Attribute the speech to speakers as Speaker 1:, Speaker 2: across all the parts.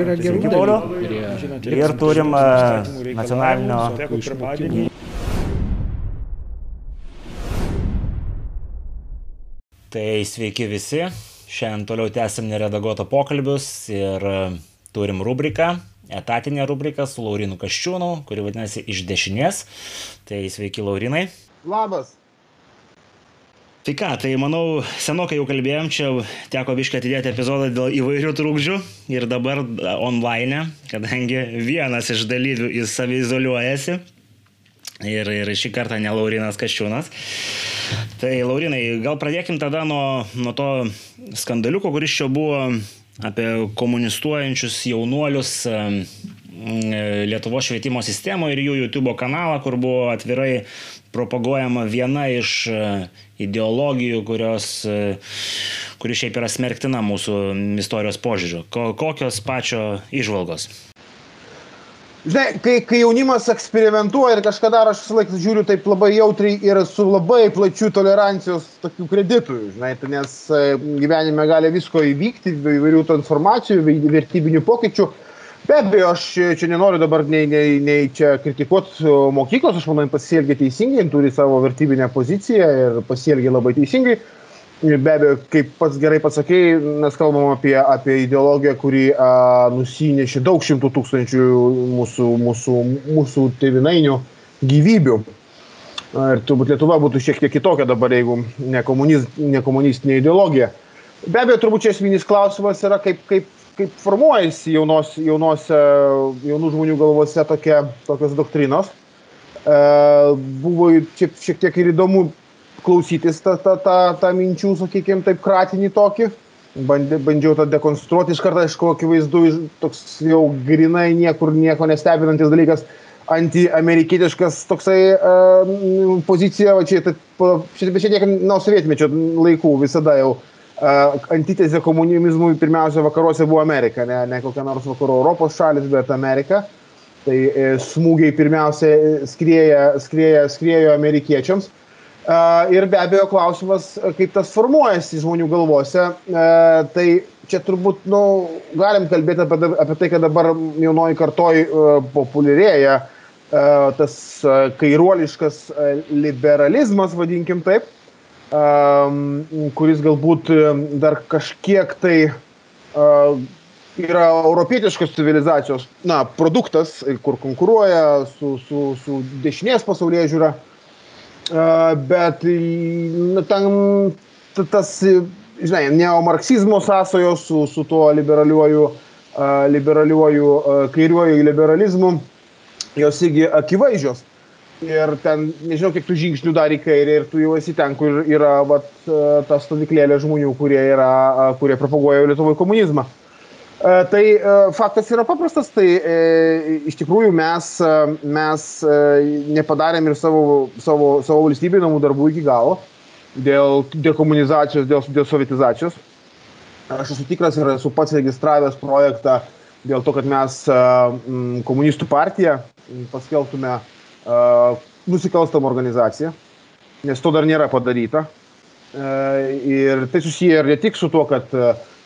Speaker 1: Yra gerų dalykų.
Speaker 2: Ir turim e, nacionalinio Tai sveiki visi. Šiandien toliau tęsim neredaguoto pokalbius ir e, turim rubriką, etatinę rubriką su Laurinu Kaščiūnu, kuri vadinasi Iš dešinės. Tai sveiki Laurinai.
Speaker 3: Labas.
Speaker 2: Tai ką, tai manau, senokai jau kalbėjom, čia teko biškai atidėti epizodą dėl įvairių trūkdžių ir dabar online, kadangi vienas iš dalyvių jis savizoliuojasi ir, ir šį kartą ne Laurinas Kaščiūnas. Tai Laurinai, gal pradėkim tada nuo, nuo to skandaliuko, kuris čia buvo apie komunistuojančius jaunuolius e, Lietuvo švietimo sistemoje ir jų YouTube kanalą, kur buvo atvirai propaguojama viena iš e, ideologijų, kurios, e, kuri šiaip yra smerktina mūsų istorijos požiūriu. Ko, kokios pačio išvalgos?
Speaker 3: Žinai, kai, kai jaunimas eksperimentuoja ir kažką daro, aš visą laiką žiūriu taip labai jautriai ir su labai plačiu tolerancijos tokių kreditų, žinai, tai nes e, gyvenime gali visko įvykti, įvairių transformacijų, vertybinių pokyčių. Be abejo, aš čia nenoriu dabar nei, nei, nei čia kritikuoti mokyklos, aš manau, jin pasielgia teisingai, turi savo vertybinę poziciją ir pasielgia labai teisingai. Be abejo, kaip pats gerai pasakėjai, mes kalbam apie, apie ideologiją, kuri a, nusinešė daug šimtų tūkstančių mūsų, mūsų, mūsų tėvinainių gyvybių. A, ir turbūt Lietuva būtų šiek tiek kitokia dabar, jeigu ne, komuniz, ne komunistinė ideologija. Be abejo, turbūt čia esminis klausimas yra, kaip, kaip, kaip formuojasi jaunos, jaunos, jaunų žmonių galvose tokia, tokios doktrinos. E, buvo šiek, šiek tiek ir įdomu klausytis tą, tą, tą, tą minčių, sakykime, taip kratinį tokį. Bandė, bandžiau tą dekonstruoti iš karto, aišku, akivaizdu, toks jau grinai niekur nieko nestebinantis dalykas, antiamerikietiškas toksai uh, pozicija, va čia, šiek tiek nuo sovietmečio laikų visada jau uh, antitezė komunizmui pirmiausia vakaruose buvo Amerika, ne, ne kokia nors vakarų Europos šalis, bet Amerika. Tai smūgiai pirmiausia skrieja, skrieja, skriejo amerikiečiams. Ir be abejo klausimas, kaip tas formuojasi žmonių galvose, tai čia turbūt, nu, galim kalbėti apie, apie tai, kad dabar jaunoji kartoj populiarėja tas kairuoliškas liberalizmas, vadinkim taip, kuris galbūt dar kažkiek tai yra europietiškos civilizacijos, na, produktas, kur konkuruoja su, su, su dešinės pasaulyje žiūra bet ten tas, žinai, neomarksizmo sąsajos su, su tuo liberaliuoju, liberaliuoju kairiuoju liberalizmu, jos irgi akivaizdžios. Ir ten, nežinau, kiek tų žingsnių dar į kairę ir tu jau esi ten, kur yra vat, ta stovyklėlė žmonių, kurie, yra, kurie propaguoja Lietuvoje komunizmą. Tai faktas yra paprastas, tai e, iš tikrųjų mes, mes nepadarėm ir savo, savo, savo valstybėje namų darbų iki galo dėl dekomunizacijos, dėl, dėl sovietizacijos. Aš esu tikras ir esu pats registravęs projektą dėl to, kad mes komunistų partiją paskelbtume nusikalstamą organizaciją, nes to dar nėra padaryta. Ir tai susiję ir ne tik su tuo, kad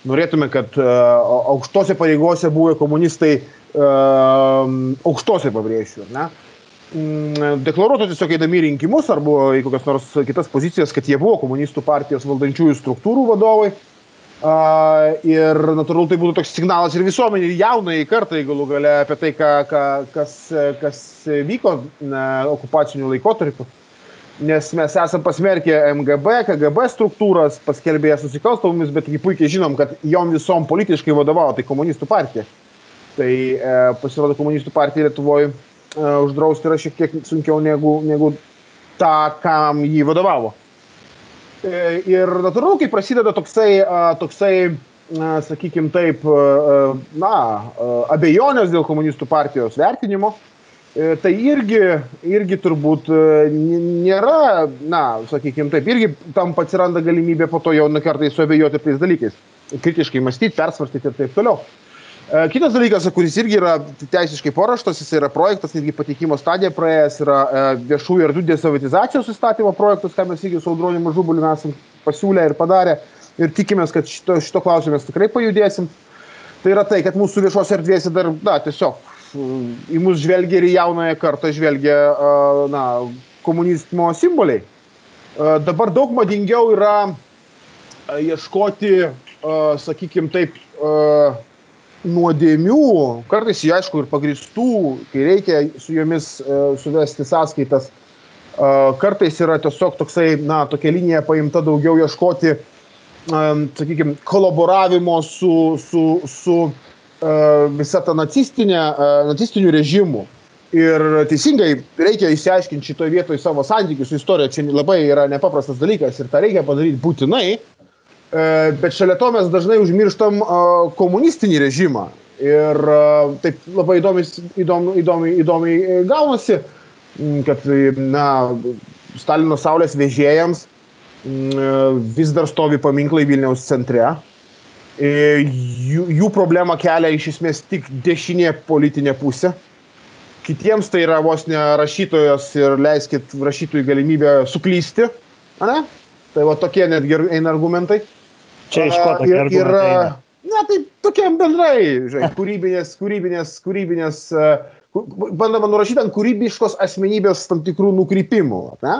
Speaker 3: norėtume, kad aukštose pareigose buvę komunistai, aukštose pabrėšiu, ne, deklaruotų tiesiog eidami rinkimus arba į kokias nors kitas pozicijas, kad jie buvo komunistų partijos valdančiųjų struktūrų vadovai. Uh, ir natūralu tai būtų toks signalas ir visuomeniai, ir jaunai kartai galų gale apie tai, ką, ką, kas, kas vyko ne, okupaciniu laikotarpiu. Uh, nes mes esam pasmerkę MGB, KGB struktūras, paskelbė jas nusikalstamomis, bet puikiai žinom, kad jom visom politiškai vadovavo tai komunistų partija. Tai e, pasirodo, komunistų partija Lietuvoje e, uždrausti yra šiek tiek sunkiau negu, negu tą, kam jį vadovavo. E, ir natūralu, kai prasideda toksai, toksai sakykime taip, na, abejonės dėl komunistų partijos vertinimo, E, tai irgi, irgi turbūt e, nėra, na, sakykime taip, irgi tam atsiranda galimybė po to jau kartais suabejoti tais dalykais, kritiškai mąstyti, persvarstyti ir taip toliau. E, kitas dalykas, kuris irgi yra teisiškai paraštas, jis yra projektas, netgi pateikimo stadija praėjęs, yra viešųjų erdvių desovietizacijos įstatymo projektas, ką mes irgi su Audroniu Mažubuliu esam pasiūlę ir padarę. Ir tikimės, kad šito, šito klausimės tikrai pajudėsim. tai yra tai, kad mūsų viešos erdvėse dar, na, tiesiog į mus žvelgia ir į jaunąją kartą žvelgia, na, komunizmo simboliai. Dabar daug madingiau yra ieškoti, sakykime taip, nuodėmių, kartais jie aišku ir pagristų, kai reikia su jomis suvesti sąskaitas. Kartais yra tiesiog toksai, na, tokia linija paimta daugiau ieškoti, sakykime, kolaboravimo su, su, su visa ta nacistinė, nacistinių režimų. Ir teisingai reikia išsiaiškinti šitoje vietoje savo santykius su istorija. Čia labai yra nepaprastas dalykas ir tą reikia padaryti būtinai. Bet šalia to mes dažnai užmirštam komunistinį režimą. Ir taip labai įdomiai, įdomiai, įdomiai, įdomiai gaunasi, kad na, Stalino saulės vežėjams vis dar stovi paminklai Vilniaus centre. Jų, jų problemą kelia iš esmės tik dešinė politinė pusė kitiems tai yra vos ne rašytojas ir leiskit rašytojui galimybę suklysti, ne? Tai va tokie netgi eina argumentai.
Speaker 2: Čia iš ko tokie argumentai? Eina?
Speaker 3: Na, tai tokiam bendrai, žinai, kūrybinės, kūrybinės, kūrybinės, bandama nurašyti ant kūrybiškos asmenybės tam tikrų nukrypimų, ne?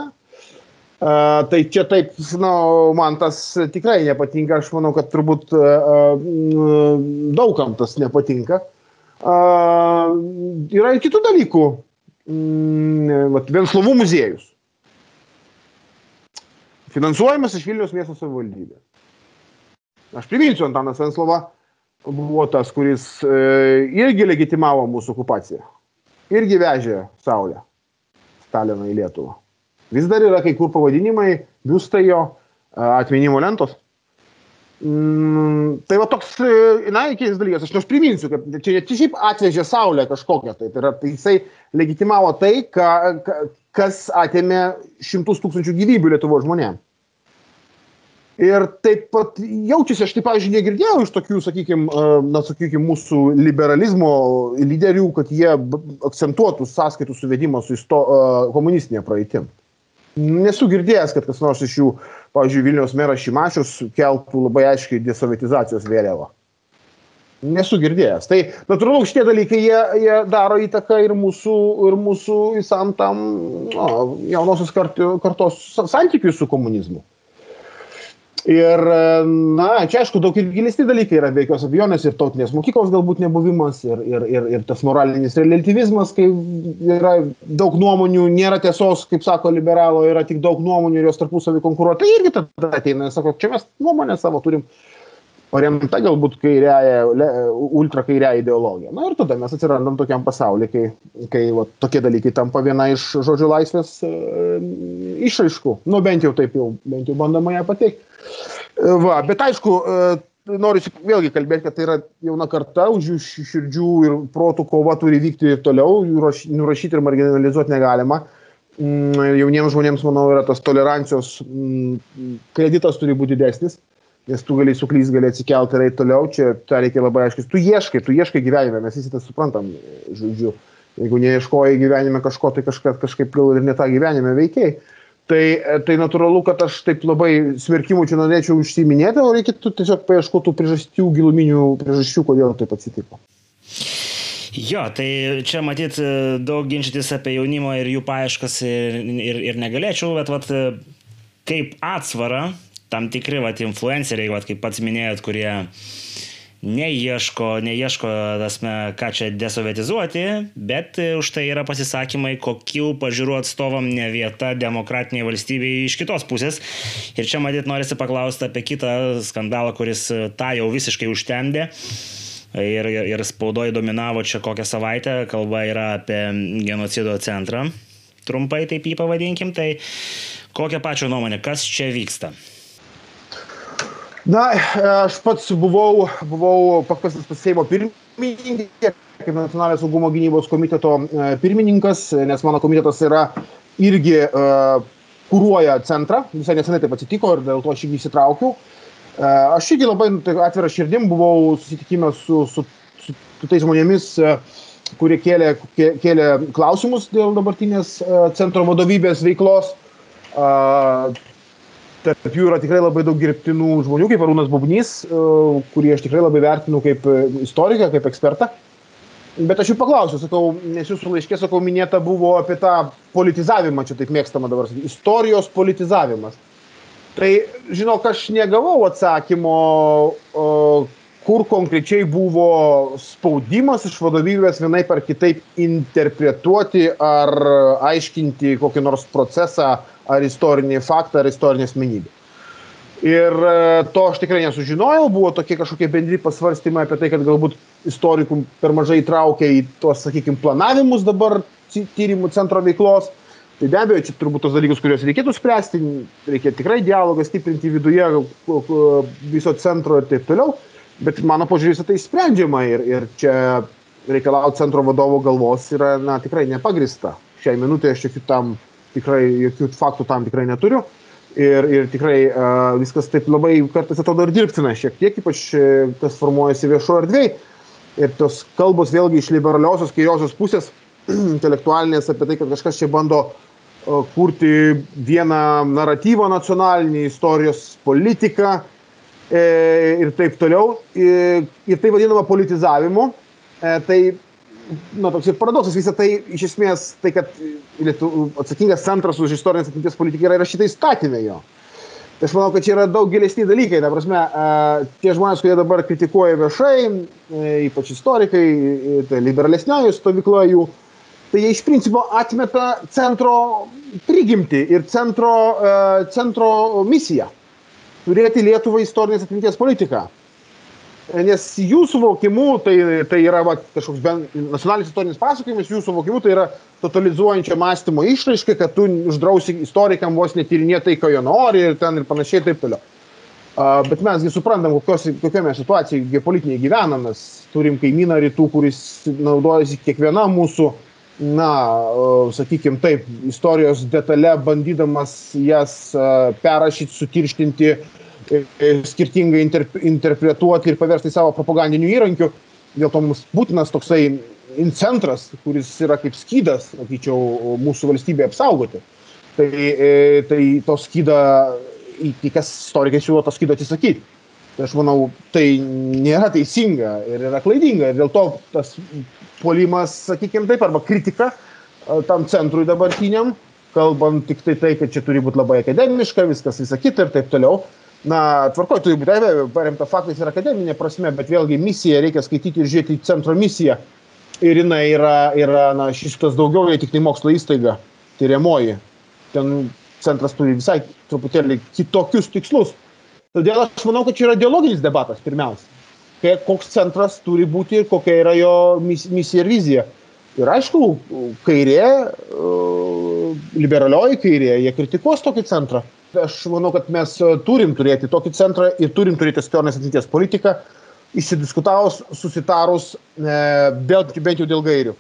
Speaker 3: Uh, tai čia taip, nu, man tas tikrai nepatinka, aš manau, kad turbūt uh, daugam tas nepatinka. Uh, yra ir kitų dalykų. Mm, Venslovų muziejus. Finansuojamas iš Vilnius miesto savivaldybės. Aš priminsiu, Antanas Venslova buvo tas, kuris e, irgi legitimavo mūsų okupaciją. Irgi vežė Saulę Staliną į Lietuvą. Vis dar yra kai kur pavadinimai, biustai jo, atminimo lentos. Mm, tai va toks, e, na, keistas dalykas, aš nors priminsiu, kad čia ne šiaip atvežė Saulę kažkokią, tai, tai, yra, tai jisai legitimavo tai, ka, ka, kas atėmė šimtus tūkstančių gyvybių Lietuvo žmonėms. Ir taip pat jaučiasi, aš taip, pavyzdžiui, negirdėjau iš tokių, sakykime, na, sakykime, mūsų liberalizmo lyderių, kad jie akcentuotų sąskaitų suvedimą su isto, komunistinė praeitim. Nesu girdėjęs, kad kas nors iš jų pavyzdžiui, Vilniaus meras Šimašius keltų labai aiškiai desovietizacijos vėliavą. Nesu girdėjęs. Tai natūralu, šitie dalykai jie, jie daro įtaką ir mūsų, ir mūsų visam tam no, jaunosios kartos santykiui su komunizmu. Ir, na, čia aišku, daug ir gilesni dalykai yra, be jokios abejonės, ir tautinės mokyklos galbūt nebuvimas, ir, ir, ir, ir tas moralinis relativizmas, kai yra daug nuomonių, nėra tiesos, kaip sako liberalo, yra tik daug nuomonių ir jos tarpusavį konkuruoja. Tai irgi tada ateina sako, čia mes nuomonę savo turim paremta galbūt kairiaja, ultra kairiaja ideologija. Na ir tada mes atsirandam tokiam pasauliu, kai, kai va, tokie dalykai tampa viena iš žodžio laisvės e, išaiškų. Nu bent jau taip jau, bent jau bandoma ją pateikti. Va, bet aišku, e, noriu vėlgi kalbėti, kad tai yra jauna karta, už jų širdžių ir protų kova turi vykti ir toliau, jų nurašyti ir marginalizuoti negalima. Mm, jauniems žmonėms, manau, yra tas tolerancijos mm, kreditas turi būti didesnis, nes tu gali suklysti, gali atsikelti ir eiti toliau, čia tą reikia labai aiškiai. Tu ieškai, tu ieškai gyvenime, mes visi tą suprantam, žodžiu. Jeigu neieškoji gyvenime kažko, tai kažkaip, kažkaip gal ir ne tą gyvenime veikiai. Tai, tai natūralu, kad aš taip labai smerkimų čia norėčiau užsiminėti, o reikėtų tiesiog paieškoti priežasčių, giluminių priežasčių, kodėl taip atsitiko.
Speaker 2: Jo, tai čia matyt daug ginčytis apie jaunimo ir jų paieškas ir, ir, ir negalėčiau, bet vat, kaip atsvara tam tikri vat, influenceriai, vat, kaip pats minėjot, kurie neieško, neieško, tasme, ką čia desovietizuoti, bet už tai yra pasisakymai, kokių pažiūrų atstovam ne vieta demokratiniai valstybei iš kitos pusės. Ir čia matyt norisi paklausti apie kitą skandalą, kuris tą jau visiškai užtemdė. Ir, ir, ir spaudoje dominavo čia kokią savaitę, kalba yra apie genocido centrą, trumpai taip jį pavadinkim, tai kokią pačią nuomonę, kas čia vyksta?
Speaker 3: Na, aš pats buvau, buvau pakviestas pas Seimo pirmininkę, kaip nacionalinio saugumo gynybos komiteto e, pirmininkas, nes mano komitetas yra irgi uh, kūruoja centrą, visai nesenai taip atsitiko ir dėl to aš irgi įsitraukiau. Uh, aš irgi labai nu, atvira širdim buvau susitikime su, su, su, su tais žmonėmis, kurie kėlė, kėlė klausimus dėl dabartinės centro vadovybės veiklos. Tarp jų yra tikrai labai daug gerbtinų žmonių, kaip Arūnas Bubnys, kurį aš tikrai labai vertinu kaip istoriką, kaip ekspertą. Bet aš jų paklausiu, sakau, nes jūsų laiškė, sakau, minėta buvo apie tą politizavimą, čia taip mėgstama dabar sakyti, istorijos politizavimas. Tai, žinok, aš negavau atsakymo, kur konkrečiai buvo spaudimas iš vadovybės vienaip ar kitaip interpretuoti ar aiškinti kokį nors procesą ar istorinį faktą ar istorinę asmenybę. Ir e, to aš tikrai nesužinojau, buvo tokie kažkokie bendri pasvarstymai apie tai, kad galbūt istorikų per mažai traukia į tuos, sakykime, planavimus dabar tyrimų centro veiklos. Tai be abejo, čia turbūt tos dalykus, kuriuos reikėtų spręsti, reikia tikrai dialogą stiprinti viduje viso centro ir taip toliau. Bet mano požiūris tai sprendžiama ir, ir čia reikalauti centro vadovo galvos yra na, tikrai nepagrista. Šiai minutė aš jokių tam tikrai, jokių faktų tam tikrai neturiu. Ir, ir tikrai uh, viskas taip labai kartais atrodo ir dirbtina šiek tiek, ypač kas formuojasi viešo erdvėje. Ir tos kalbos vėlgi iš liberaliosios kairiosios pusės, intelektualinės apie tai, kad kažkas čia bando uh, kurti vieną naratyvą nacionalinį, istorijos politiką e, ir taip toliau. Ir, ir tai vadinama politizavimu. E, tai na, toks ir paradoksas, visą tai iš esmės, tai kad Lietu, atsakingas centras už istorinės atminties politiką yra įrašyta įstatymė jo. Tai aš manau, kad čia yra daug gilesni dalykai. Ta prasme, tie žmonės, kurie dabar kritikuoja viešai, e, ypač istorikai, e, tai liberalesnioji stovykla jų, tai jie iš principo atmeta centro prigimti ir centro, e, centro misiją. Turėti Lietuvą istorinės atminties politiką nes jų suvokimu tai, tai yra va, kažkoks ben, nacionalinis istorinis pasakojimas, jų suvokimu tai yra totalizuojančio mąstymo išraiška, kad tu uždrausi istorikam vos netyrinėti tai, ko jie nori ir ten ir panašiai ir taip toliau. Uh, bet mesgi suprantam, kokios, kokioje situacijoje geopolitinėje gyvename. Mes turim kaimyną rytų, kuris naudojasi kiekviena mūsų, na, uh, sakykime taip, istorijos detalė, bandydamas jas uh, perrašyti, sutirštinti, uh, skirtingai interp interpretuoti ir paversti savo propagandiniu įrankiu. Dėl to mums būtinas toksai incentras, kuris yra kaip skydas, sakyčiau, mūsų valstybė apsaugoti. Tai, e, tai to skydą, į kas istorikai siūlo to skydą atsisakyti. Tai aš manau, tai nėra teisinga ir yra klaidinga. Ir dėl to tas puolimas, sakykime taip, arba kritika tam centrui dabartiniam, kalbant tik tai tai, kad čia turi būti labai akademiška, viskas visą kitą ir taip toliau na tvarkoj turi būt be abejo paremta faktais ir akademine prasme bet vėlgi misiją reikia skaityti ir žiūrėti į centro misiją. Ir jinai yra yra na šitas daugiau nei tiktai mokslo įstaiga tiriamoji. Ten centras turi visai truputėlį kitokius tikslus. Todėl aš manau kad čia yra dialoginis debatas pirmiausia. Kai koks centras turi būti ir kokia yra jo mis misija ir vizija. Ir aišku kairė liberalioji kairė jie kritikuos tokį centrą aš manau, kad mes e, turim turėti tokį centrą ir turim turėti istorinės atminties politiką, išsidiskutavus, susitarus, e, bent, bent jau dėl gairių.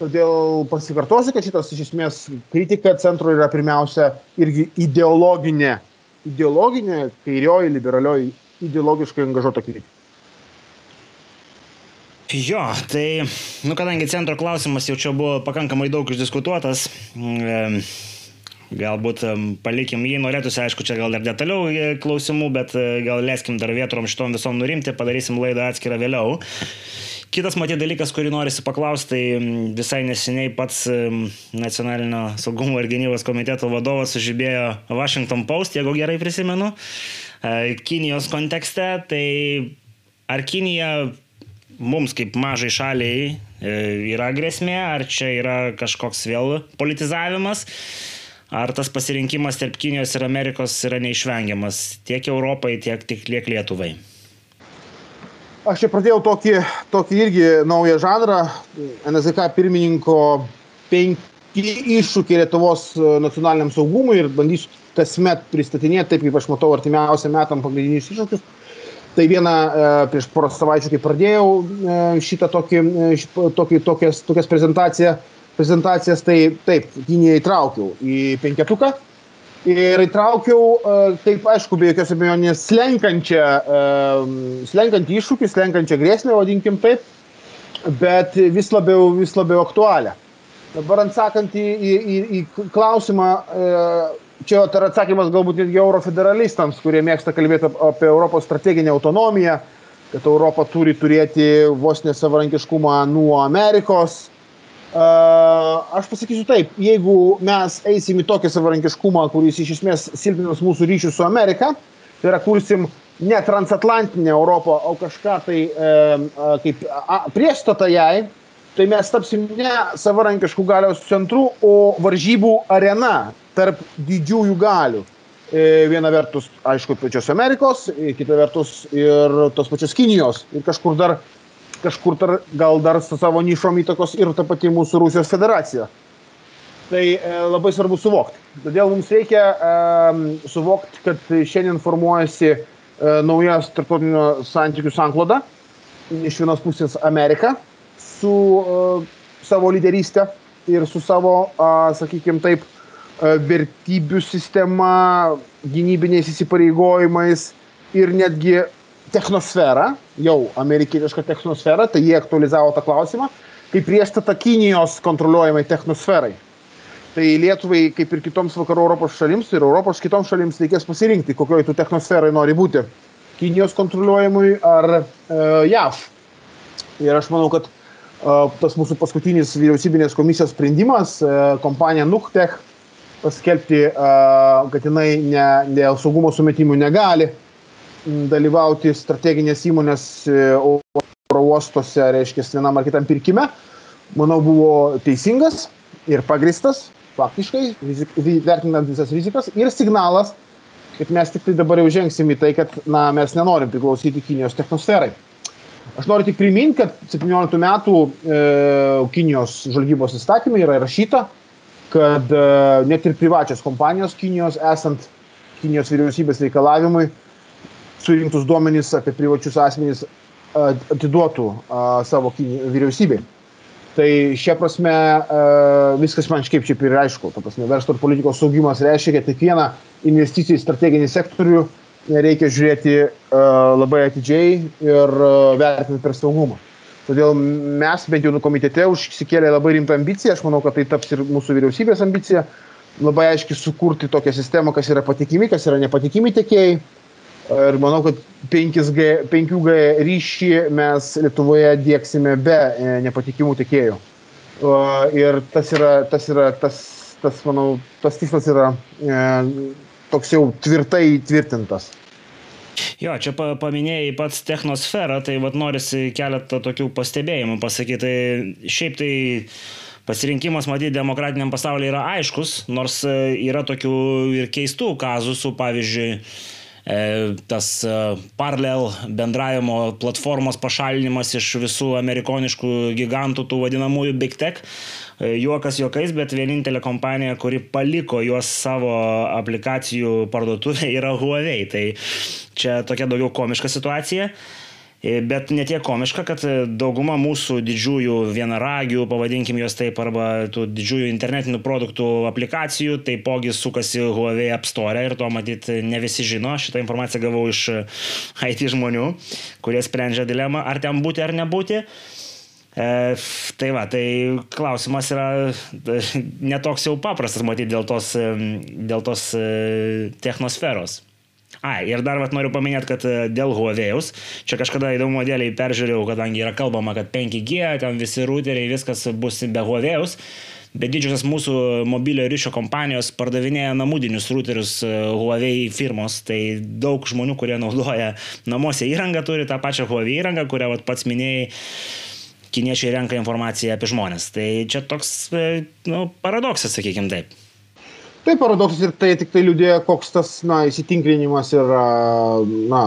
Speaker 3: Todėl pasikartosiu, kad šitas iš esmės kritika centro yra pirmiausia irgi ideologinė, ideologinė, kairioji, liberalioji, ideologiškai angažuota kritika.
Speaker 2: Jo, tai, nu, kadangi centro klausimas jau čia buvo pakankamai daug išdiskutuotas, e, Galbūt palikim jį, norėtųsi, aišku, čia gal ir detaliau e, klausimų, bet e, gal leiskim dar vietorom šitom visom nurimti, padarysim laidą atskirą vėliau. Kitas matyti dalykas, kurį norisi paklausti, tai visai neseniai pats Nacionalinio saugumo ir gynybos komiteto vadovas sužibėjo Washington Post, jeigu gerai prisimenu, e, Kinijos kontekste. Tai ar Kinija mums kaip mažai šaliai yra grėsmė, ar čia yra kažkoks vėl politizavimas? ar tas pasirinkimas tarp Kinijos ir Amerikos yra neišvengiamas tiek Europai, tiek tik liek Lietuvai?
Speaker 3: Aš čia pradėjau tokį, tokį irgi naują žanrą, NSK pirmininko penki iššūkiai Lietuvos nacionaliniam saugumui ir bandysiu kasmet pristatinėti taip, kaip aš matau artimiausiam metam pagrindinius iššūkius. Tai viena e, prieš porą savaičių, kai pradėjau e, šitą tokį, e, tokį, tokias, tokias prezentaciją, prezentacijas, tai taip, Kiniją įtraukiau į penketuką. Ir įtraukiau, taip aišku, be jokios abejonės, slenkančią, slenkantį iššūkį, slenkančią grėsmę, vadinkim taip, bet vis labiau, vis labiau aktualią. Dabar atsakant į, į, į, klausimą, čia yra atsakymas galbūt netgi eurofederalistams, kurie mėgsta kalbėti apie Europos strateginę autonomiją, kad Europa turi turėti vos nesavarankiškumą nuo Amerikos. Aš pasakysiu taip, jeigu mes eisim į tokį savarankiškumą, kuris iš esmės silpninas mūsų ryšius su Amerika, tai yra kursim ne transatlantinę Europą, o kažką tai kaip priešstatą jai, tai mes tapsim ne savarankiškų galios centrų, o varžybų arena tarp didžiųjų galių. E, viena vertus, aišku, pačios Amerikos, e, kita vertus ir tos pačios Kinijos. Ir kažkur dar, kažkur dar gal dar su savo nišom įtakos ir ta pati mūsų Rusijos federacija. Tai e, labai svarbu suvokti. Todėl mums reikia e, suvokti, kad šiandien formuojasi e, naujas tarptautinių santykių sankloda. Iš vienos pusės Amerika, su uh, savo lyderystė ir su savo, uh, sakykime taip, uh, vertybių sistema, gynybiniais įsipareigojimais ir netgi technosfera, jau amerikietiška technosfera, tai jie aktualizavo tą klausimą, kaip priešstata Kinijos kontroliuojamai technosferai. Tai Lietuvai, kaip ir kitoms vakarų Europos šalims ir Europos kitoms šalims reikės pasirinkti, kokioje tų technosferai nori būti. Kinijos kontroliuojamui ar e, JAV. Ir aš manau, kad tas mūsų paskutinis vyriausybinės komisijos sprendimas, kompanija Nuktech paskelbti, kad jinai ne, dėl saugumo sumetimų negali dalyvauti strateginės įmonės oro uostuose, reiškia, vienam ar kitam pirkime, manau, buvo teisingas ir pagristas, faktiškai, vertinant visas rizikas ir signalas, kad mes tik tai dabar jau žengsim į tai, kad na, mes nenorim priklausyti Kinijos technosferai. Aš noriu tik priminti, kad 17 metų e, Kinijos žvalgybos įstatymai yra įrašyta, kad e, net ir privačios kompanijos Kinijos, esant Kinijos vyriausybės reikalavimui, surinktus duomenys apie privačius asmenys e, atiduotų e, savo Kinijos vyriausybei. Tai šia prasme e, viskas man šiaip šiaip ir aišku. Ta prasme, verslo ir politikos saugimas reiškia, kad kiekviena investicija į strateginį sektorių reikia žiūrėti uh, labai atidžiai ir uh, vertinti per saugumą. Todėl mes bent jau nu komitete užsikėlė labai rimtą ambiciją, aš manau, kad tai taps ir mūsų vyriausybės ambicija, labai aiškiai sukurti tokią sistemą, kas yra patikimi, kas yra nepatikimi tiekėjai. Ir manau, kad 5G, 5G ryšį mes Lietuvoje dėksime be e, nepatikimų tiekėjų. Ir tas yra, tas yra, tas, tas manau, tas tikslas yra toks jau tvirtai įtvirtintas.
Speaker 2: Jo, čia paminėjai pats technosferą, tai vad norisi keletą tokių pastebėjimų pasakyti. Tai šiaip tai pasirinkimas, matyti, demokratiniam pasaulyje yra aiškus, nors e, yra tokių ir keistų kazusų, pavyzdžiui, tas e, paralel bendravimo platformos pašalinimas iš visų amerikoniškų gigantų, tų vadinamųjų big tech. E, juokas juokais, bet vienintelė kompanija, kuri paliko juos savo aplikacijų parduotuvė yra Huawei. Tai čia tokia daugiau komiška situacija. E, bet ne tiek komiška, kad dauguma mūsų didžiųjų vienaragių, pavadinkim juos taip, arba tų didžiųjų internetinių produktų aplikacijų taipogi sukasi Huawei App Store ir to matyt ne visi žino. Šitą informaciją gavau iš IT žmonių, kurie sprendžia dilemą, ar ten būti ar nebūti. E, tai va, tai klausimas yra e, netoks jau paprastas, matyti, dėl tos, e, dėl tos e, technosferos. Ai, ir dar vat, noriu paminėti, kad dėl Huawei'aus, čia kažkada įdomu dėliai peržiūrėjau, kadangi yra kalbama, kad 5G, ten visi routeriai, viskas bus be Huawei'aus, bet didžiosios mūsų mobilio ryšio kompanijos pardavinėja namudinius routerius Huawei firmos, tai daug žmonių, kurie naudoja namuose įrangą, turi tą pačią Huawei įrangą, kurią vat, pats minėjai kiniečiai renka informaciją apie žmonės. Tai čia toks e, nu, paradoksas, sakykime taip.
Speaker 3: Tai paradoksas ir tai tik tai liūdėjo, koks tas na, įsitinklinimas yra na,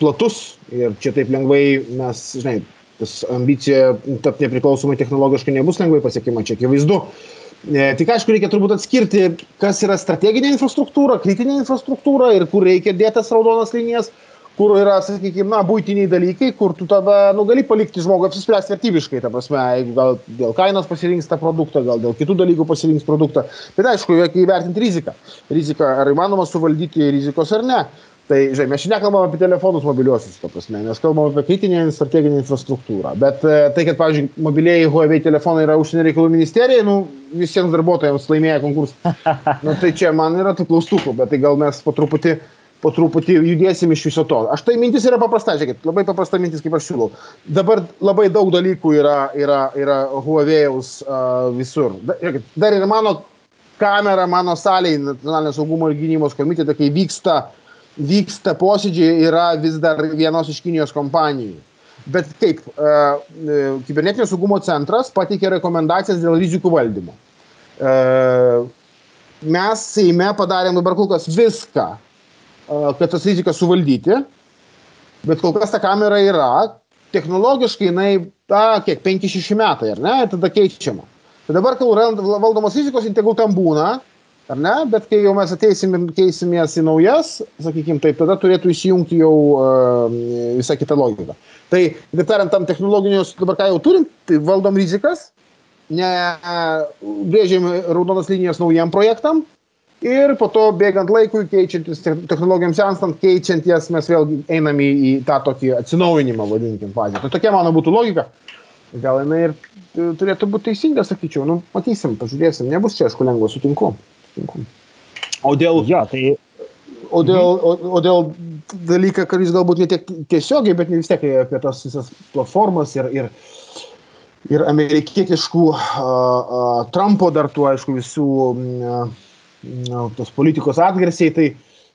Speaker 3: platus ir čia taip lengvai mes, žinai, tas ambicija tapti nepriklausomai technologiškai nebus lengvai pasiekima, čia akivaizdu. E, tik aišku, reikia turbūt atskirti, kas yra strateginė infrastruktūra, kritinė infrastruktūra ir kur reikia dėtas raudonas linijas, kur yra, sakykime, na, būtiniai dalykai, kur tu tada, nu, gali palikti žmogų apsispręsti vertybiškai, ta prasme, gal dėl kainos pasirinks tą produktą, gal dėl kitų dalykų pasirinks produktą. Bet aišku, reikia įvertinti riziką. Riziką, ar įmanoma suvaldyti rizikos ar ne. Tai, žinai, mes šiandien kalbame apie telefonus mobiliuosius, to prasme, mes kalbame apie kritinę strateginę infrastruktūrą. Bet e, tai, kad, pavyzdžiui, mobiliai Huawei telefonai yra užsienio reikalų ministerija, nu, visiems darbuotojams laimėję konkursą. nu, tai čia man yra tų klaustukų, bet tai gal mes po truputį, po truputį judėsim iš viso to. Aš tai mintis yra paprasta, žiūrėkit, labai paprasta mintis, kaip aš siūlau. Dabar labai daug dalykų yra, yra, yra Huawei'aus uh, visur. Da, žiūrėkit, dar ir mano kamera, mano salėje, nacionalinio saugumo ir gynybos komitete, kai vyksta uh, vyksta posėdžiai yra vis dar vienos iš Kinijos kompanijų. Bet kaip, e, kibernetinio saugumo centras pateikė rekomendacijas dėl rizikų valdymo. E, mes Seime padarėm dabar kol kas viską, kad tas rizikas suvaldyti, bet kol kas ta kamera yra, technologiškai jinai, ta, kiek, 5-6 metai, ar ne, tada keičiama. Tai dabar, kol valdomos rizikos, integral tam būna, ar ne? Bet kai jau mes ateisim ir keisimės į naujas sakykim taip tada turėtų įsijungti jau visa kita logika. Tai kitaip tariant tam technologinius dabar ką jau turim tai valdom rizikas ne brėžiam raudonas linijas naujiem projektam ir po to bėgant laikui keičiantis technologijoms senstant keičiant jas mes vėl einam į, į tą tokį atsinaujinimą vadinkim fazę. Tai tokia mano būtų logika. Gal jinai ir turėtų būti teisinga sakyčiau. Nu matysim pažiūrėsim. Nebus čia aišku lengva sutinku. Sunku. O dėl...
Speaker 2: Jo, tai...
Speaker 3: O dėl, o, o dėl dalyką, kuris galbūt ne tiek tiesiogiai, bet vis tiek apie tas visas platformas ir, ir, ir amerikietiškų uh, uh, Trumpo dar tų, aišku, visų uh, tos politikos atgarsiai, tai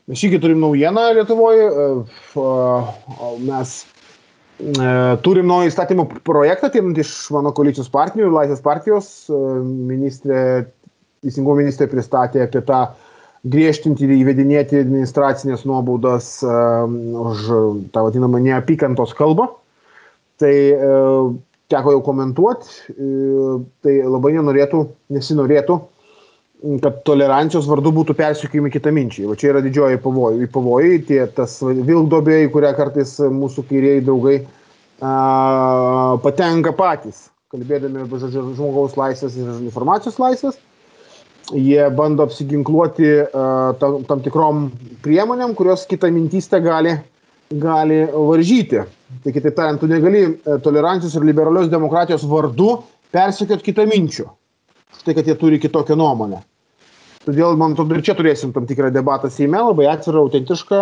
Speaker 3: mes šį turim naujieną Lietuvoje, uh, mes uh, turim naują įstatymų projektą, tai iš mano koalicijos partijų, Laisvės partijos, uh, ministrė teisingumo ministrė pristatė apie tą griežtinti ir įvedinėti administracinės nuobaudas už tą vadinamą neapykantos kalbą. Tai teko jau komentuoti, tai labai nenorėtų, nesinorėtų, kad tolerancijos vardu būtų persikėjami kitaminčiai. Va čia yra didžioji pavojai. Pavojai, tie tas vilkdobė, į kurią kartais mūsų kairiai draugai uh, patenka patys, kalbėdami apie žmogaus laisvės ir informacijos laisvės jie bando apsiginkluoti uh, tam, tam tikrom priemonėm, kurios kitą mintystę gali, gali varžyti. Tai kitaip tariant, tu negali tolerancijos ir liberalios demokratijos vardu persekiot kitą minčių. Štai, kad jie turi kitokią nuomonę. Todėl, man atrodo, ir čia turėsim tam tikrą debatą Seime, labai atvirą, autentišką,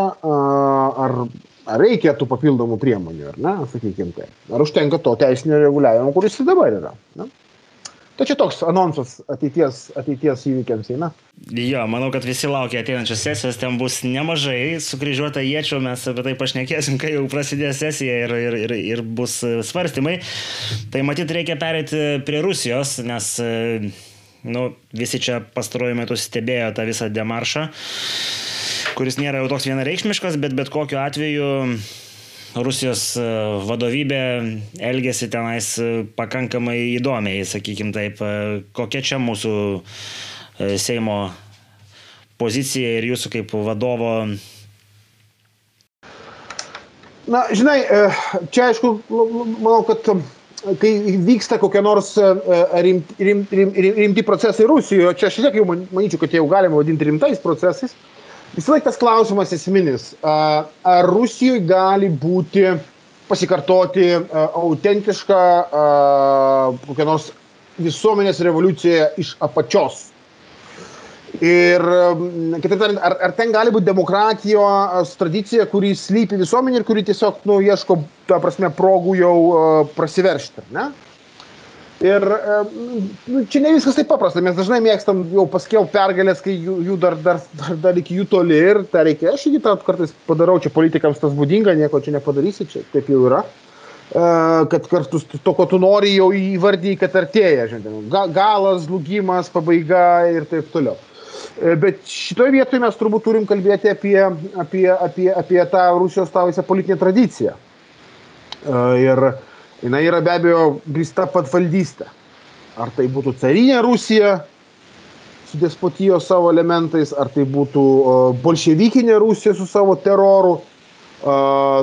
Speaker 3: ar, ar reikia tų papildomų priemonių, ar ne, sakykime tai. Ar užtenka to teisinio reguliavimo, kuris ir dabar yra. Ne? Tai čia toks anonsas ateities, ateities įvykiams eina.
Speaker 2: Jo, manau, kad visi laukia ateinančios sesijos, ten bus nemažai sukryžiuota iečių, mes apie tai pašnekėsim, kai jau prasidės sesija ir, ir, ir, ir bus svarstymai. Tai matyt, reikia perėti prie Rusijos, nes nu, visi čia pastaruoju metu stebėjo tą visą demaršą, kuris nėra jau toks vienareikšmiškas, bet bet kokiu atveju Rusijos e, vadovybė elgėsi tenais e, pakankamai įdomiai, sakykim taip. E, kokia čia mūsų Seimo pozicija ir jūsų kaip vadovo?
Speaker 3: Na, žinai, čia aišku, manau, kad kai vyksta kokie nors rimti, rimti, rimti procesai Rusijoje, čia šiek tiek jau manyčiau, kad jau galima vadinti rimtais procesais, visą laiką tas klausimas esminis, ar Rusijoje gali būti pasikartoti autentiška kokia nors visuomenės revoliucija iš apačios. Ir, kitaip tariant, ar, ar ten gali būti demokratijos tradicija, kuri slypi visuomenė ir kuri tiesiog, nu, ieško, ta prasme, progų jau prasiveršti, ne? Ir nu, čia ne viskas taip paprasta, mes dažnai mėgstam jau paskelbti pergalės, kai jų, jų dar, dar, dar, dar iki jų toli ir tą reikia. Aš irgi tą kartais padarau, čia politikams tas būdinga, nieko čia nepadarysi, čia taip jau yra. Kad kartu to, ko tu nori, jau įvardyji, kad artėja, žinai, galas, žlugimas, pabaiga ir taip toliau. E, bet šitoje vietoje mes turbūt turim kalbėti apie, apie, apie, apie tą Rusijos tą visą politinę tradiciją. E, ir jinai yra be abejo grįsta patvaldystė. Ar tai būtų carinė Rusija su despotijos savo elementais, ar tai būtų bolševikinė Rusija su savo teroru,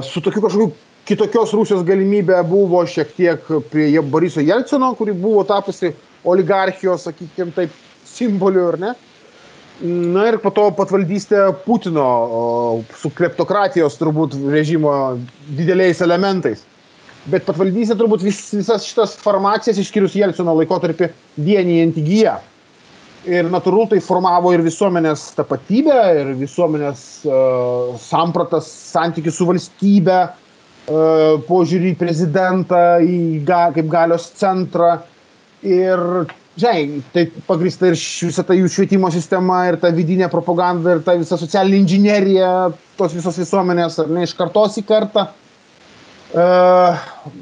Speaker 3: su tokiu kažkokiu kitokios Rusijos galimybė buvo šiek tiek prie Boriso Jelcino, kuri buvo tapusi oligarchijos, sakykime, taip, simboliu, ar ne? Na ir po to patvaldystė Putino su kleptokratijos turbūt režimo dideliais elementais. Bet patvaldystė turbūt vis, visas šitas formacijas išskyrus Jelcino laikotarpį vienijant įgyja. Ir natūralu tai formavo ir visuomenės tapatybę, ir visuomenės uh, sampratas, santykių su valstybe, uh, požiūrį į prezidentą, į ga, kaip galios centrą. Ir žinai, tai pagrįsta ir visą tą jų švietimo sistema, ir ta vidinė propaganda, ir ta visa socialinė inžinierija tos visos visuomenės, ar ne iš kartos į kartą. Uh,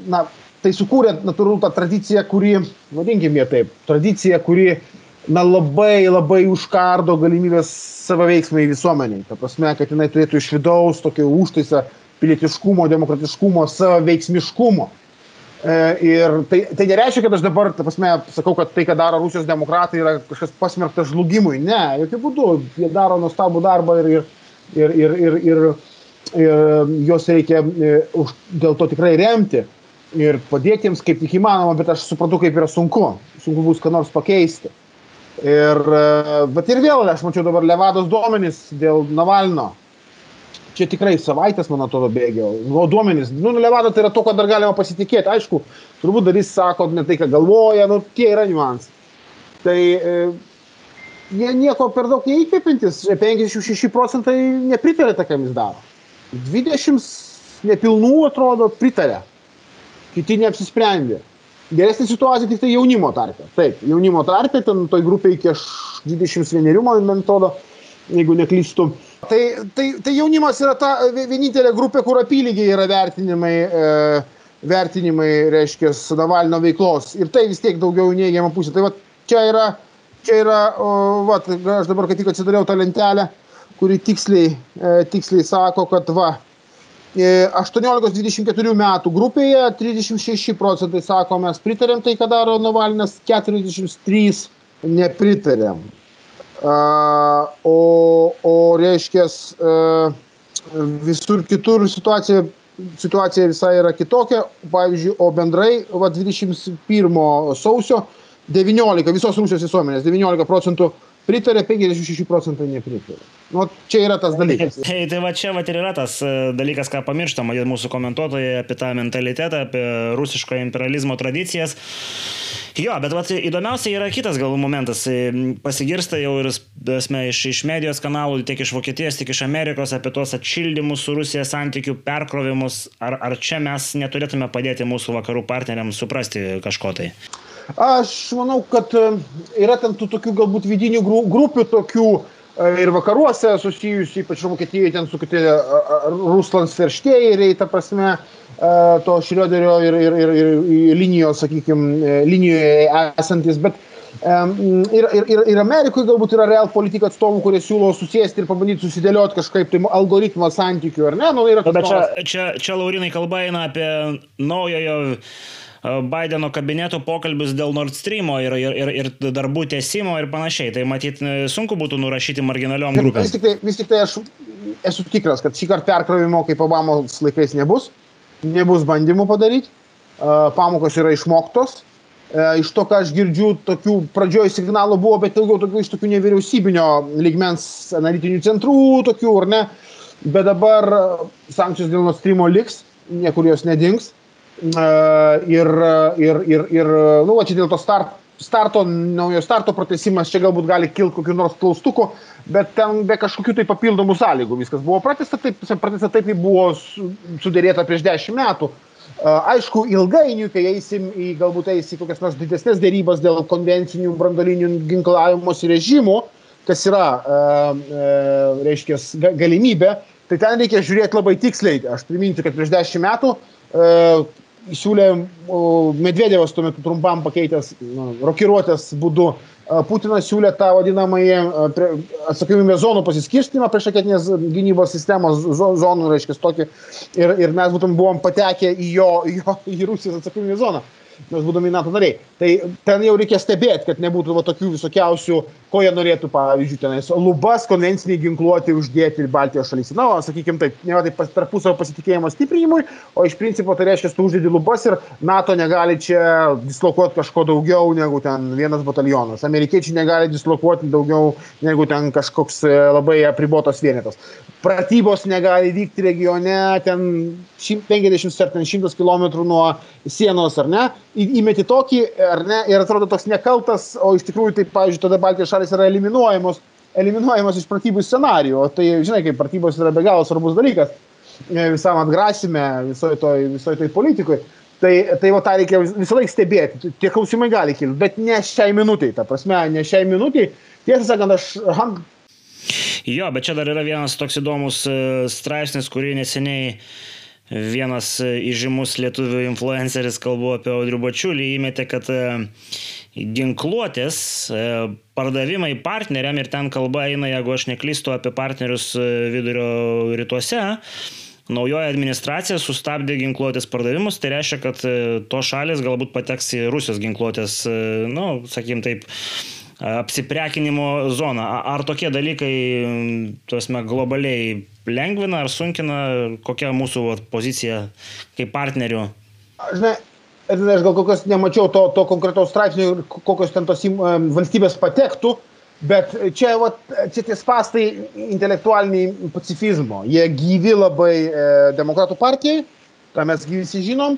Speaker 3: na, tai sukūrė natūralu tą tradiciją, kuri, vadinkim ją taip, tradicija, kuri na, labai labai užkardo galimybės savaveiksmai visuomeniai. Ta prasme, kad jinai turėtų iš vidaus tokio užtaisą pilietiškumo, demokratiškumo, savaveiksmiškumo. E, ir tai, tai nereiškia, kad aš dabar, ta prasme, sakau, kad tai, ką daro Rusijos demokratai, yra kažkas pasmerktas žlugimui. Ne, jokių būdų. Jie daro nuostabų darbą ir, ir, ir, ir, ir, ir, juos reikia e, už, dėl to tikrai remti ir padėti jiems kaip tik įmanoma, bet aš suprantu, kaip yra sunku. Sunku bus ką nors pakeisti. Ir, e, bet ir vėl, aš mačiau dabar Levados duomenys dėl Navalno čia tikrai savaitės, man atrodo, bėgio. O duomenys, nu, Levada tai yra to, ko dar galima pasitikėti. Aišku, turbūt darys sako ne tai, ką galvoja, nu, tie yra niuansai. Tai e, jie nieko per daug neįkvėpintis, 56 procentai nepritarė tą, ką jis daro. 20 nepilnų atrodo pritarė. Kiti neapsisprendė. Geresnė situacija tik tai jaunimo tarpe. Taip, jaunimo tarpe, ten toj grupė iki 21, man atrodo, jeigu neklystu. Tai, tai, tai jaunimas yra ta vienintelė grupė, kur apylygiai yra vertinimai, e, vertinimai reiškia, Navalno veiklos. Ir tai vis tiek daugiau neigiamą pusę. Tai va, čia yra, čia yra o, va, aš dabar kaip tik atsidariau tą lentelę, kuri tiksliai, e, tiksliai sako, kad va, 18-24 e, metų grupėje 36 procentai sako, mes pritarėm tai, ką daro Navalnas, 43 nepritarėm. O, o reiškės, visur kitur situacija, situacija visai yra kitokia. Pavyzdžiui, o bendrai, va, 21 sausio 19 visos Rusijos visuomenės, 19 procentų pritarė, 56 procentai nepritarė. Nu, čia yra tas dalykas.
Speaker 2: Hey, tai va čia va ir yra tas e, dalykas, ką pamirštama mūsų komentuotojai apie tą mentalitetą, apie rusiško imperializmo tradicijas. Jo, bet vat, įdomiausia yra kitas gal momentas. E, pasigirsta jau ir esmė, iš, iš medijos kanalų, tiek iš Vokietijos, tiek iš Amerikos apie tuos atšildymus su Rusija santykių perkrovimus. Ar, ar čia mes neturėtume padėti mūsų vakarų partneriams suprasti kažko tai?
Speaker 3: Aš manau, kad e, yra ten tų tokių galbūt vidinių grupių tokių e, ir vakaruose susijusių, ypač Vokietijoje, ten su kitie Ruslands verštėjai, ta prasme, e, to Šrioderio ir, ir, ir, ir linijos, sakykime, linijoje esantis, bet ir, ir, ir, ir Amerikoje galbūt yra real politika atstovų, kurie siūlo susėsti ir pabandyti susidėlioti kažkaip tai algoritmą santykių, ar ne? Nu,
Speaker 2: bet čia, čia, čia Laurinai kalba eina apie naujojo Bideno kabineto pokalbius dėl Nord Stream ir, ir, ir, ir darbų tiesimo ir panašiai. Tai matyt, sunku būtų nurašyti marginaliom grupėm.
Speaker 3: Vis tik tai, vis tik tai aš esu tikras, kad šį kartą perkrovimo kaip Obamos laikais nebus. Nebus bandymų padaryti. Pamokos yra išmoktos. Iš to, ką aš girdžiu, tokių pradžioj signalų buvo, bet daugiau tokių iš tokių nevyriausybinio lygmens analitinių centrų, tokių ar ne. Bet dabar sankcijos dėl Nord Stream liks, niekur jos nedings ir, ir, ir, ir nu, va, čia dėl to start, starto, naujo starto pratesimas, čia galbūt gali kilti kokiu nors klaustukų, bet ten be kažkokių tai papildomų sąlygų viskas buvo pratesta taip, pratesta taip, kaip buvo sudėrėta prieš dešimt metų. Aišku, ilgainiui, kai eisim į galbūt eisim į kokias nors didesnės dėrybas dėl konvencinių brandolinių ginklavimosi režimų, kas yra, reiškia, galimybė, tai ten reikia žiūrėti labai tiksliai. Aš priminsiu, kad prieš dešimt metų siūlė Medvedevas tuo metu trumpam pakeitęs rokiruotės būdu. Putinas siūlė tą vadinamąjį atsakomybės zonų pasiskirstimą prieš raketinės gynybos sistemos zonų, reiškia, tokį. Ir, ir mes būtum buvom patekę į jo, jo į Rusijos atsakomybės zoną. Mes būdami NATO nariai. Tai ten jau reikia stebėti, kad nebūtų va, tokių visokiausių, ko jie norėtų, pavyzdžiui, tenais lubas konvenciniai ginkluoti uždėti Baltijos šalyse. Na, sakykime taip, ne tai tarpusavio pasitikėjimo stiprinimui, o iš principo tai reiškia, tu uždėdi lubas ir NATO negali čia dislokuoti kažko daugiau negu ten vienas batalionas. Amerikiečiai negali dislokuoti daugiau negu ten kažkoks e, labai apribotas vienetas. Pratybos negali vykti regione, ten 50 ar 100 km nuo sienos, ar ne, įmeti tokį, ar ne, ir atrodo toks nekaltas, o iš tikrųjų, tai, pavyzdžiui, tada Baltijos šalis yra eliminuojamos, eliminuojamos iš pratybų scenarijų, o tai, žinai, kaip pratybos yra be galo svarbus dalykas e, visam atgrasime, visoje toj, visoj toj politikoje. Tai, tai va tą reikia visą laiką stebėti, tie klausimai gali kilti, bet ne šiai minutiai, ta prasme, ne šiai minutiai. Tiesą sakant, aš
Speaker 2: Jo, bet čia dar yra vienas toks įdomus e, straipsnis, kurį neseniai vienas e, įžymus lietuvių influenceris, kalbu apie Audrių Bačiulį, įmetė, kad e, ginkluotės pardavimai partneriam ir ten kalba eina, jeigu aš neklystu, apie partnerius vidurio rytuose. Naujoji administracija sustabdė ginkluotės pardavimus, tai reiškia, kad to šalis galbūt pateks į Rusijos ginkluotės, na, nu, sakykim taip, apsiprekinimo zoną. Ar tokie dalykai, tuosme, globaliai lengvina ar sunkina, kokia mūsų vat, pozicija kaip partnerių?
Speaker 3: Žinai, aš gal kokios nemačiau to, to konkretaus straipsnio, kokios ten tos valstybės patektų, bet čia, vat, čia tie spastai intelektualiniai pacifizmo. Jie gyvi labai e, demokratų partijai, tą mes visi žinom.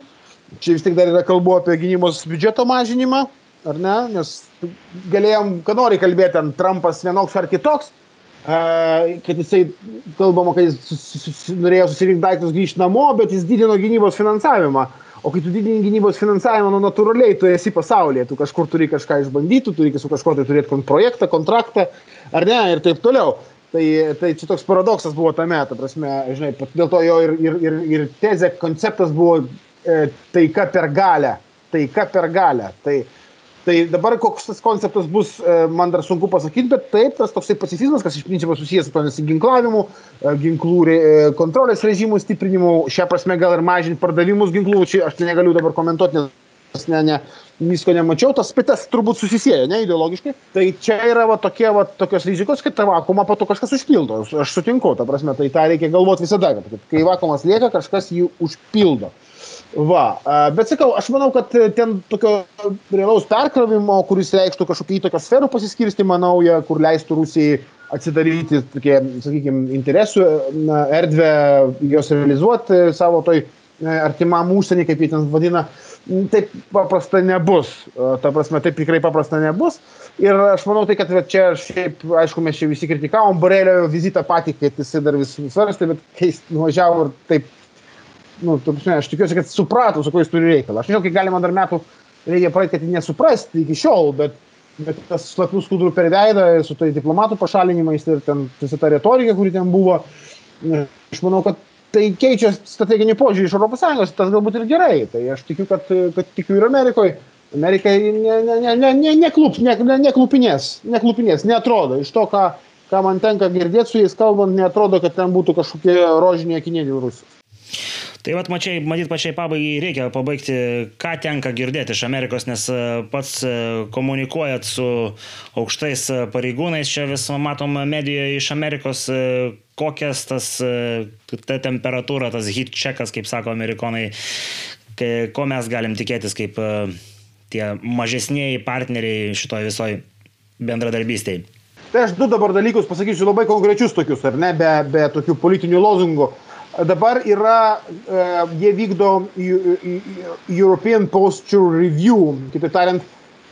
Speaker 3: Čia vis tik dar yra kalbu apie gynybos biudžeto mažinimą ar ne? Nes galėjom, ką nori kalbėti, ten Trumpas vienoks ar kitoks, kad jisai, kalbama, kad jis norėjo susirinkti daiktus grįžti namo, bet jis didino gynybos finansavimą. O kai tu didini gynybos finansavimą, nu natūraliai tu esi pasaulyje, tu kažkur turi kažką išbandyti, turi su kažkuo tai turėti projektą, kontraktą, ar ne, ir taip toliau. Tai, tai čia toks paradoksas buvo tame, ta prasme, žinai, dėl to jo ir, ir, ir, ir tezė, konceptas buvo e, taika per galę. Taika per galę. Tai, tai dabar koks tas konceptas bus e, man dar sunku pasakyt bet taip tas toksai pacifizmas kas iš principo susijęs su nusiginklavimu e, ginklų e, kontrolės režimų stiprinimu šia prasme gal ir mažint pardavimus ginklų čia aš tai negaliu dabar komentuot nes ne ne visko nemačiau tas bet tas turbūt susisieja ne ideologiškai. Tai čia yra va tokie va tokios rizikos kad tą vakuumą po to kažkas užpildo. Aš sutinku ta prasme tai tą reikia galvot visada kad kai vakuumas lieka kažkas jį užpildo Va, bet sakau, aš manau, kad ten tokio realaus perkrovimo, kuris reikštų kažkokį įtakos sferų pasiskirstimą naują, kur leistų Rusijai atsidaryti, tokie, sakykime, interesų erdvę, jos realizuoti savo toj e, artimam užsienį, kaip jie ten vadina, taip paprasta nebus. Ta prasme, taip tikrai paprasta nebus. Ir aš manau, tai, kad čia, šiaip, aišku, mes čia visi kritikavom Borelio vizitą patį, kad jisai dar vis svarstė, bet kai jis nuvažiavo ir taip nu, prasme, aš tikiuosi, kad suprato, su kuo jis turi reikalą. Aš nežinau, kiek galima dar metų reikia praeiti, kad nesuprasti iki šiol, bet, bet tas šlapių skudrų per veidą, su tai diplomatų pašalinimais ir ten visa ta retorika, kuri ten buvo, aš manau, kad tai keičia strateginį požiūrį iš ES, tas galbūt ir gerai. Tai aš tikiu, kad, kad tikiu ir Amerikoje. Amerikai neklupinės, ne, ne, ne, ne, neklupinės, neklupinės, netrodo. Iš to, ką, ką man tenka girdėti su jais kalbant, netrodo, kad ten būtų kažkokie rožiniai akiniai dėl Rusijos.
Speaker 2: Tai vat, mačiai, matyt, pačiai pabaigai reikia pabaigti, ką tenka girdėti iš Amerikos, nes e, pats e, komunikuojat su aukštais e, pareigūnais, čia vis matom medijoje iš Amerikos, kokias tas, ta temperatūra, tas hit checkas, kaip sako amerikonai, ko mes galim tikėtis kaip tie mažesniai partneriai šitoje visoje bendradarbystėje.
Speaker 3: Tai aš du dabar dalykus pasakysiu labai konkrečius tokius, ar ne, be, be tokių politinių lozungų. Uh, dabar yra, e, jie vykdo European Posture Review, kitaip tariant,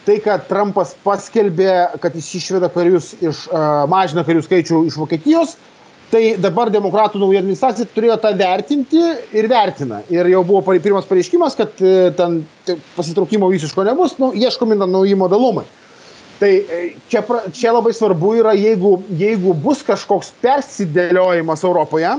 Speaker 3: tai, kad Trumpas paskelbė, kad jis išveda karius iš, e, mažina karių skaičių iš Vokietijos, tai dabar demokratų nauja administracija turėjo tą vertinti ir vertina. Ir jau buvo pirmas pareiškimas, kad e, ten pasitraukimo visiško nebus, nu, ieškomi nauji modalumai. Tai čia, čia labai svarbu yra, jeigu, jeigu bus kažkoks persidėliojimas Europoje,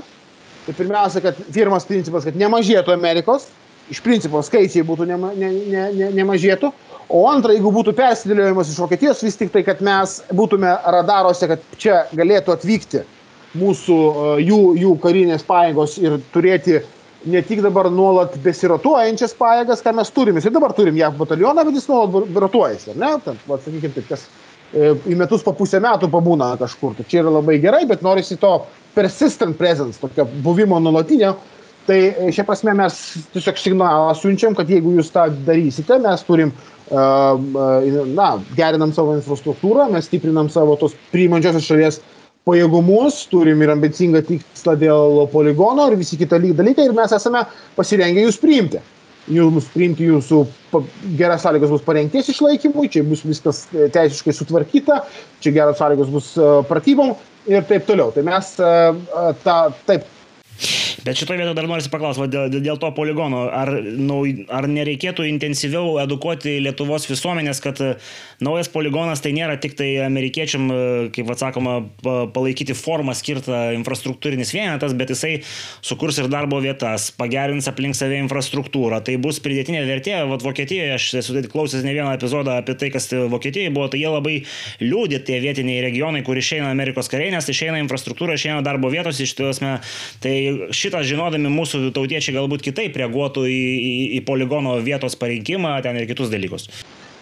Speaker 3: tai pirmiausia, kad pirmas principas, kad nemažėtų Amerikos, iš principo skaičiai būtų nema, ne, ne, ne, nemažėtų, o antra, jeigu būtų persidėliojimas iš Vokietijos, vis tik tai, kad mes būtume radaruose, kad čia galėtų atvykti mūsų, jų, jų karinės pajėgos ir turėti ne tik dabar nuolat besirotuojančias pajėgas, ką mes turim. Jis dabar turim JAV batalioną, bet jis nuolat rotuojasi, ar ne? Ten, va, sakykime, taip, kas e, į metus po pusę metų pabūna kažkur. Tai čia yra labai gerai, bet norisi to persistent presence, tokio buvimo nuolatinio. Tai e, šia prasme mes tiesiog signalą siunčiam, kad jeigu jūs tą darysite, mes turim, na, gerinam savo infrastruktūrą, mes stiprinam savo tos priimančiosios šalies pajėgumus, turim ir ambicingą tikslą dėl poligono ir visi kita dalykai ir mes esame pasirengę jūs priimti. Jūs priimti jūsų geras sąlygos bus parengties išlaikymui, čia bus viskas e, teisiškai sutvarkyta, čia geras sąlygos bus e, pratybom ir taip toliau. Tai mes tą, taip,
Speaker 2: Bet šitoje vietoje dar noriu paklausti, dėl, dėl to poligono, ar, nu, ar nereikėtų intensyviau edukuoti Lietuvos visuomenės, kad e, naujas poligonas tai nėra tik tai amerikiečiam, e, kaip atsakoma, palaikyti formą skirtą infrastruktūrinis vienetas, bet jisai sukurs ir darbo vietas, pagerins aplink save infrastruktūrą. Tai bus pridėtinė vertė. Vat Vokietijoje, aš esu klausęs ne vieną epizodą apie tai, kas Vokietijoje buvo, tai jie labai liūdė tie vietiniai regionai, kur išeina Amerikos kariai, nes išeina infrastruktūra, išeina darbo vietos, iš tiesų, tai ši šitą žinodami mūsų tautiečiai galbūt kitaip reaguotų į, į, į poligono vietos parinkimą ten ir kitus dalykus.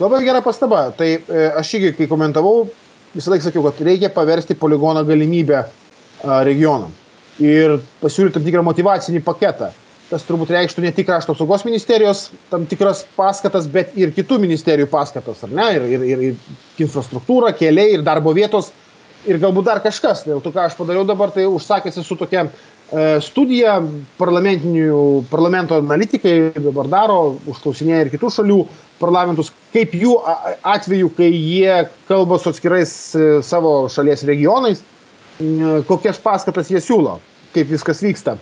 Speaker 3: Labai gera pastaba. Tai e, aš irgi, kai komentavau, visą laiką sakiau, kad reikia paversti poligono galimybę regionam ir pasiūlyti tam tikrą motivacinį paketą. Tas turbūt reikštų ne tik krašto apsaugos ministerijos tam tikras paskatas, bet ir kitų ministerijų paskatas, ar ne? Ir, ir, ir, ir infrastruktūra, keliai, ir darbo vietos, ir galbūt dar kažkas. Dėl to, ką aš padariau dabar, tai užsakęs esu tokia studiją parlamento analitikai dabar daro, užklausinėja ir kitų šalių parlamentus, kaip jų atveju, kai jie kalba su atskirais e, savo šalies regionais, kokias paskatas jie siūlo, kaip viskas vyksta.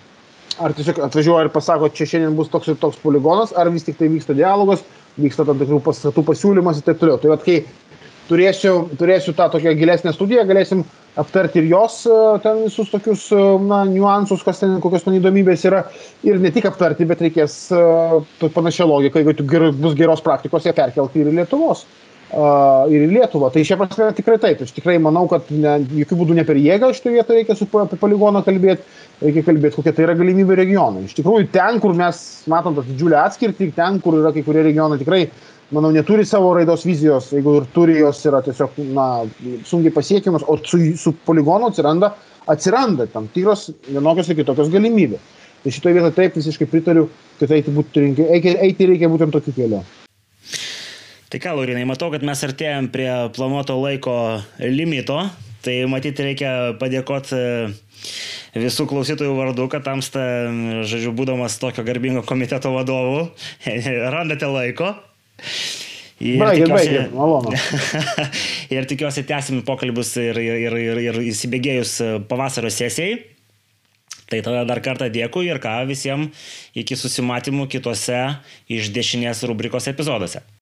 Speaker 3: Ar tiesiog atvažiuoja ir pasako, čia šiandien bus toks ir toks poligonas, ar vis tik tai vyksta dialogas, vyksta tam tikrų paskatų pasiūlymas ir taip toliau. Tai vat, kai turėsiu, turėsiu tą tokią gilesnę studiją, galėsim aptarti ir jos e, ten visus tokius e, na, niuansus, kas ten, kokios ten įdomybės yra. Ir ne tik aptarti, bet reikės uh, panašią logiką, jeigu ger, bus geros praktikos, ją perkelti ir į Lietuvos. Uh, ir į Lietuvą. Tai šia prasme tikrai taip. Aš tikrai manau, kad ne, jokių būdų ne per jėgą šitoje vietoje reikia su apie poligoną kalbėti, reikia kalbėti, kokia tai yra galimybė regionai. Iš tikrųjų, ten, kur mes matom tą didžiulę atskirtį, ten, kur yra kai kurie regionai tikrai manau, neturi savo raidos vizijos, jeigu ir turi, jos yra tiesiog, na, sunkiai pasiekiamas, o su, su poligonu atsiranda, atsiranda tam tikros vienokios ir kitokios galimybės. Tai šitoje vietoje taip visiškai pritariu, kad eiti, būtų, eiti, eiti reikia būtent tokiu keliu.
Speaker 2: Tai ką, Laurinai, matau, kad mes artėjom prie planuoto laiko limito, tai matyti reikia padėkoti e, visų klausytojų vardu, kad tamsta, žodžiu, būdamas tokio garbingo komiteto vadovu, randate laiko.
Speaker 3: Ir baigit, tikiuosi, baigit, malonu.
Speaker 2: ir tikiuosi tęsim pokalbius ir, ir, ir, ir įsibėgėjus pavasario sesijai. Tai tada dar kartą dėkui ir ką visiems iki susimatymų kitose iš dešinės rubrikos epizoduose.